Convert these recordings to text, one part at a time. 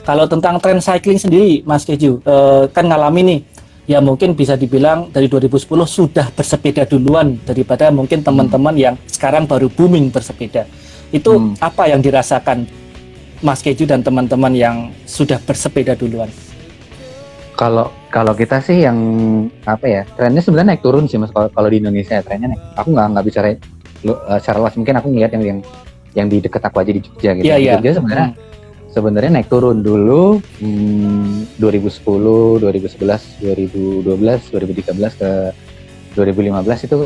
Kalau tentang tren cycling sendiri, Mas Keju, uh, kan ngalami nih, ya mungkin bisa dibilang dari 2010 sudah bersepeda duluan daripada mungkin teman-teman yang sekarang baru booming bersepeda. Itu hmm. apa yang dirasakan Mas Keju dan teman-teman yang sudah bersepeda duluan? Kalau kalau kita sih yang apa ya trennya sebenarnya naik turun sih mas kalau di Indonesia ya, trennya naik. Aku nggak nggak bicara uh, secara luas mungkin aku ngeliat yang yang yang di dekat aku aja di Jogja gitu. Iya, iya. Jogja sebenarnya hmm. Sebenarnya naik turun dulu hmm, 2010, 2011, 2012, 2013 ke 2015 itu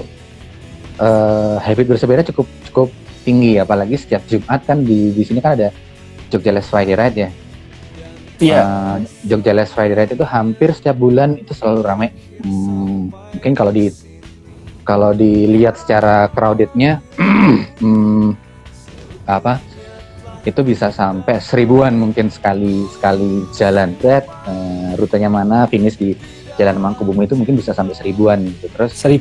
uh, habit bersepeda cukup cukup tinggi apalagi setiap Jumat kan di di sini kan ada Jogja Last Friday Ride ya. Iya. Uh, Jogja Last Friday Ride itu hampir setiap bulan itu selalu ramai. Hmm, mungkin kalau di kalau dilihat secara crowdednya hmm, apa itu bisa sampai seribuan mungkin sekali sekali jalan. Red, uh, rutenya mana finish di Jalan Mangkubumi itu mungkin bisa sampai seribuan gitu. Terus Seri,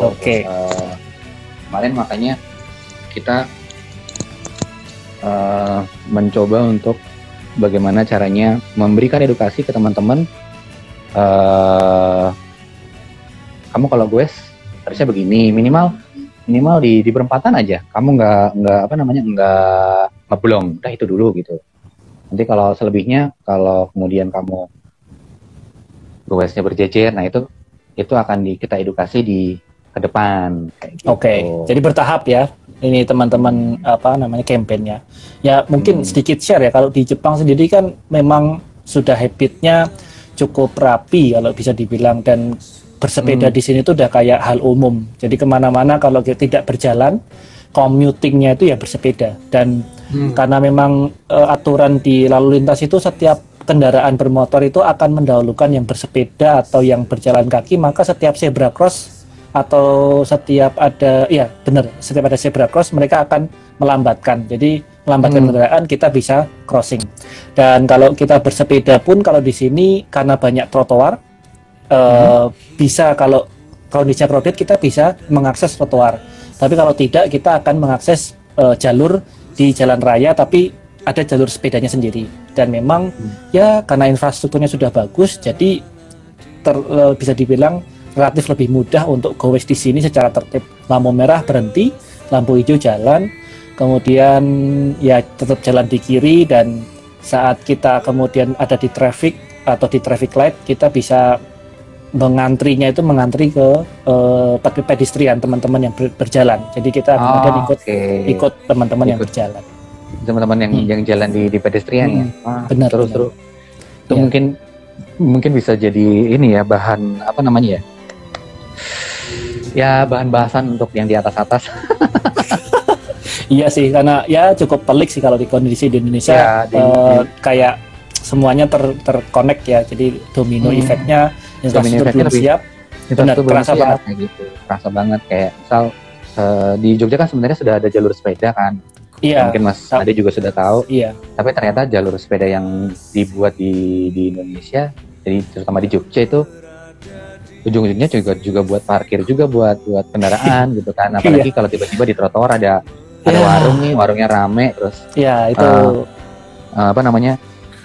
Oke. Eh, kemarin makanya kita eh, mencoba untuk bagaimana caranya memberikan edukasi ke teman-teman. eh kamu kalau gue harusnya begini minimal minimal di di perempatan aja. Kamu nggak nggak apa namanya nggak ngeblong. Udah itu dulu gitu. Nanti kalau selebihnya kalau kemudian kamu goesnya berjejer, nah itu itu akan di, kita edukasi di ke depan. gitu. Oke, jadi bertahap ya. Ini teman-teman apa namanya kampanyenya. Ya mungkin Hmm. sedikit share ya. Kalau di Jepang sendiri kan memang sudah habitnya cukup rapi kalau bisa dibilang dan bersepeda Hmm. di sini tuh udah kayak hal umum. Jadi ke mana-mana kalau kita tidak berjalan, commutingnya itu ya bersepeda. Dan Hmm. karena memang eh, aturan di lalu lintas itu setiap kendaraan bermotor itu akan mendahulukan yang bersepeda atau yang berjalan kaki, maka setiap zebra cross atau setiap ada ya benar setiap ada zebra cross mereka akan melambatkan. Jadi melambatkan Hmm. kendaraan kita bisa crossing. Dan kalau kita bersepeda pun kalau di sini karena banyak trotoar eh, bisa kalau kondisinya crowded kita bisa mengakses trotoar. Tapi kalau tidak kita akan mengakses eh, jalur di jalan raya tapi ada jalur sepedanya sendiri. Dan memang ya karena infrastrukturnya sudah bagus jadi ter- eh, bisa dibilang relatif lebih mudah untuk gowes di sini secara tertib lampu merah berhenti lampu hijau jalan kemudian ya tetap jalan di kiri dan saat kita kemudian ada di traffic atau di traffic light kita bisa mengantrinya itu mengantri ke pe- pedestrian teman-teman yang ber- berjalan jadi kita kemudian Oh, ikut oke. ikut teman-teman yang berjalan teman-teman yang Hmm. yang jalan di di pedestrian ya. Hmm, Wah, benar, Terus benar. terus. Itu Ya. mungkin mungkin bisa jadi ini ya bahan apa namanya ya? Ya bahan bahasan untuk yang di atas-atas. Iya sih, karena ya cukup pelik sih kalau di kondisi di Indonesia Ya, di- eh, kayak semuanya ter terkonek ya, jadi domino Hmm. efeknya infrastruktur belum lebih- siap. Itu Benar, kerasa siap, banget. kayak gitu. Kerasa banget kayak misal eh, di Jogja kan sebenarnya sudah ada jalur sepeda kan. Iya, Mungkin Mas. Ade juga sudah tahu. iya, Tapi ternyata jalur sepeda yang dibuat di di Indonesia, jadi terutama di Jogja itu ujung-ujungnya juga juga buat parkir juga buat buat kendaraan gitu kan. Apalagi kalau tiba-tiba di trotoar ada ada Ya. warung nih, warungnya rame terus iya itu Ah. eh, apa namanya?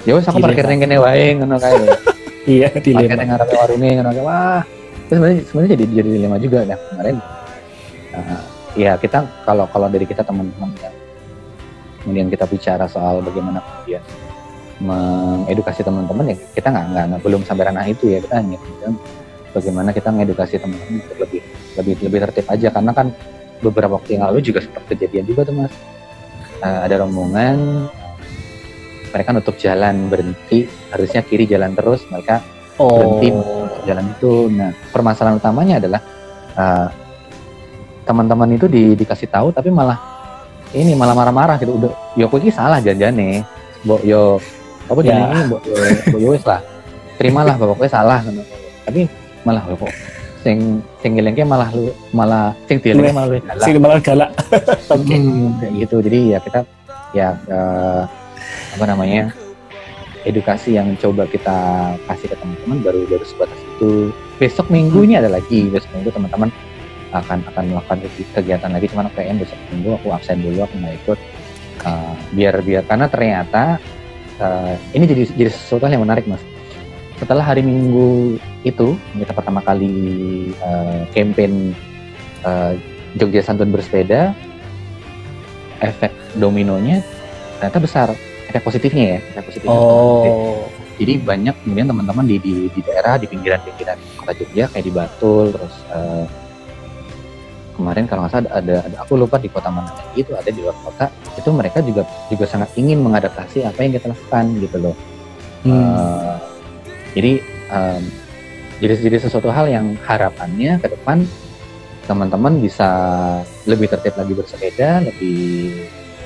Ya wes aku parkir ning kene wae ngono kae. iya Parkir dilema. ning ngarepe warungnya ngono kae. Wah, itu sebenarnya sebenarnya jadi jadi dilema juga nah kemarin. eh, ya kita kalau kalau dari kita teman-teman yang kemudian kita bicara soal bagaimana kemudian mengedukasi teman-teman ya kita nggak nggak belum sampai ranah itu ya kita hanya bagaimana kita mengedukasi teman-teman untuk lebih lebih lebih tertib aja karena kan beberapa waktu yang lalu juga sempat kejadian juga tuh mas Eh, ada rombongan mereka nutup jalan berhenti harusnya kiri jalan terus mereka Oh, berhenti jalan itu. Nah, permasalahan utamanya adalah uh, teman-teman itu di, dikasih tahu tapi malah ini malah marah-marah gitu. Udah, yo kowe iki salah janjane. Mbok yo apa Ya. jenenge mbok yo yo wis lah. Terimalah kowe salah. Tapi malah kok sing sing ngelengke malah lu malah sing dielengke malah lu galak. sing malah galak. Oke. Hmm, kayak gitu. Jadi ya kita ya eh, apa namanya edukasi yang coba kita kasih ke teman-teman baru baru sebatas itu. Besok minggu ini ada lagi. Besok minggu teman-teman akan akan melakukan kegi- kegiatan lagi. Cuman PM besok minggu aku absen dulu aku nggak ikut. Eh, biar biar karena ternyata eh, ini jadi jadi sesuatu yang menarik mas. Setelah hari Minggu itu kita pertama kali eh, campaign eh, Jogja Santun bersepeda, efek dominonya ternyata besar. Efek positifnya ya efek positifnya. Oh, jadi banyak kemudian teman-teman di, di di daerah di pinggiran-pinggiran kota Jogja kayak di Batul terus eh, kemarin kalau nggak salah ada, ada aku lupa di kota mana lagi itu ada di luar kota. Itu mereka juga juga sangat ingin mengadaptasi apa yang kita lakukan gitu loh. Hmm. Eh, jadi em, jadi jadi sesuatu hal yang harapannya ke depan teman-teman bisa lebih tertib lagi bersepeda, lebih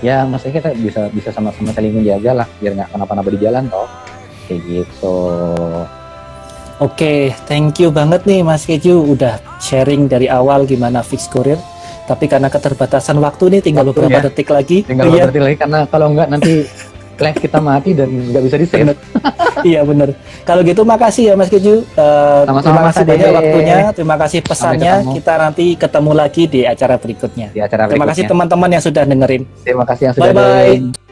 ya maksudnya kita bisa bisa sama-sama saling menjaga lah biar nggak kenapa-napa di jalan toh kayak gitu. Oke, thank you banget nih Mas Keju udah sharing dari awal gimana fix courier. Tapi karena keterbatasan waktu nih tinggal Waktu beberapa ya. detik lagi. Tinggal Iya. berarti lagi karena kalau nggak nanti live kita mati dan nggak bisa di save. Iya bener. Kalau gitu makasih ya Mas Keju. Sama-sama, terima kasih banyak waktunya, terima kasih pesannya. Kita nanti ketemu lagi di acara berikutnya. di acara Terima kasih berikutnya. teman-teman yang sudah dengerin. Terima kasih yang sudah Bye bye. dengerin.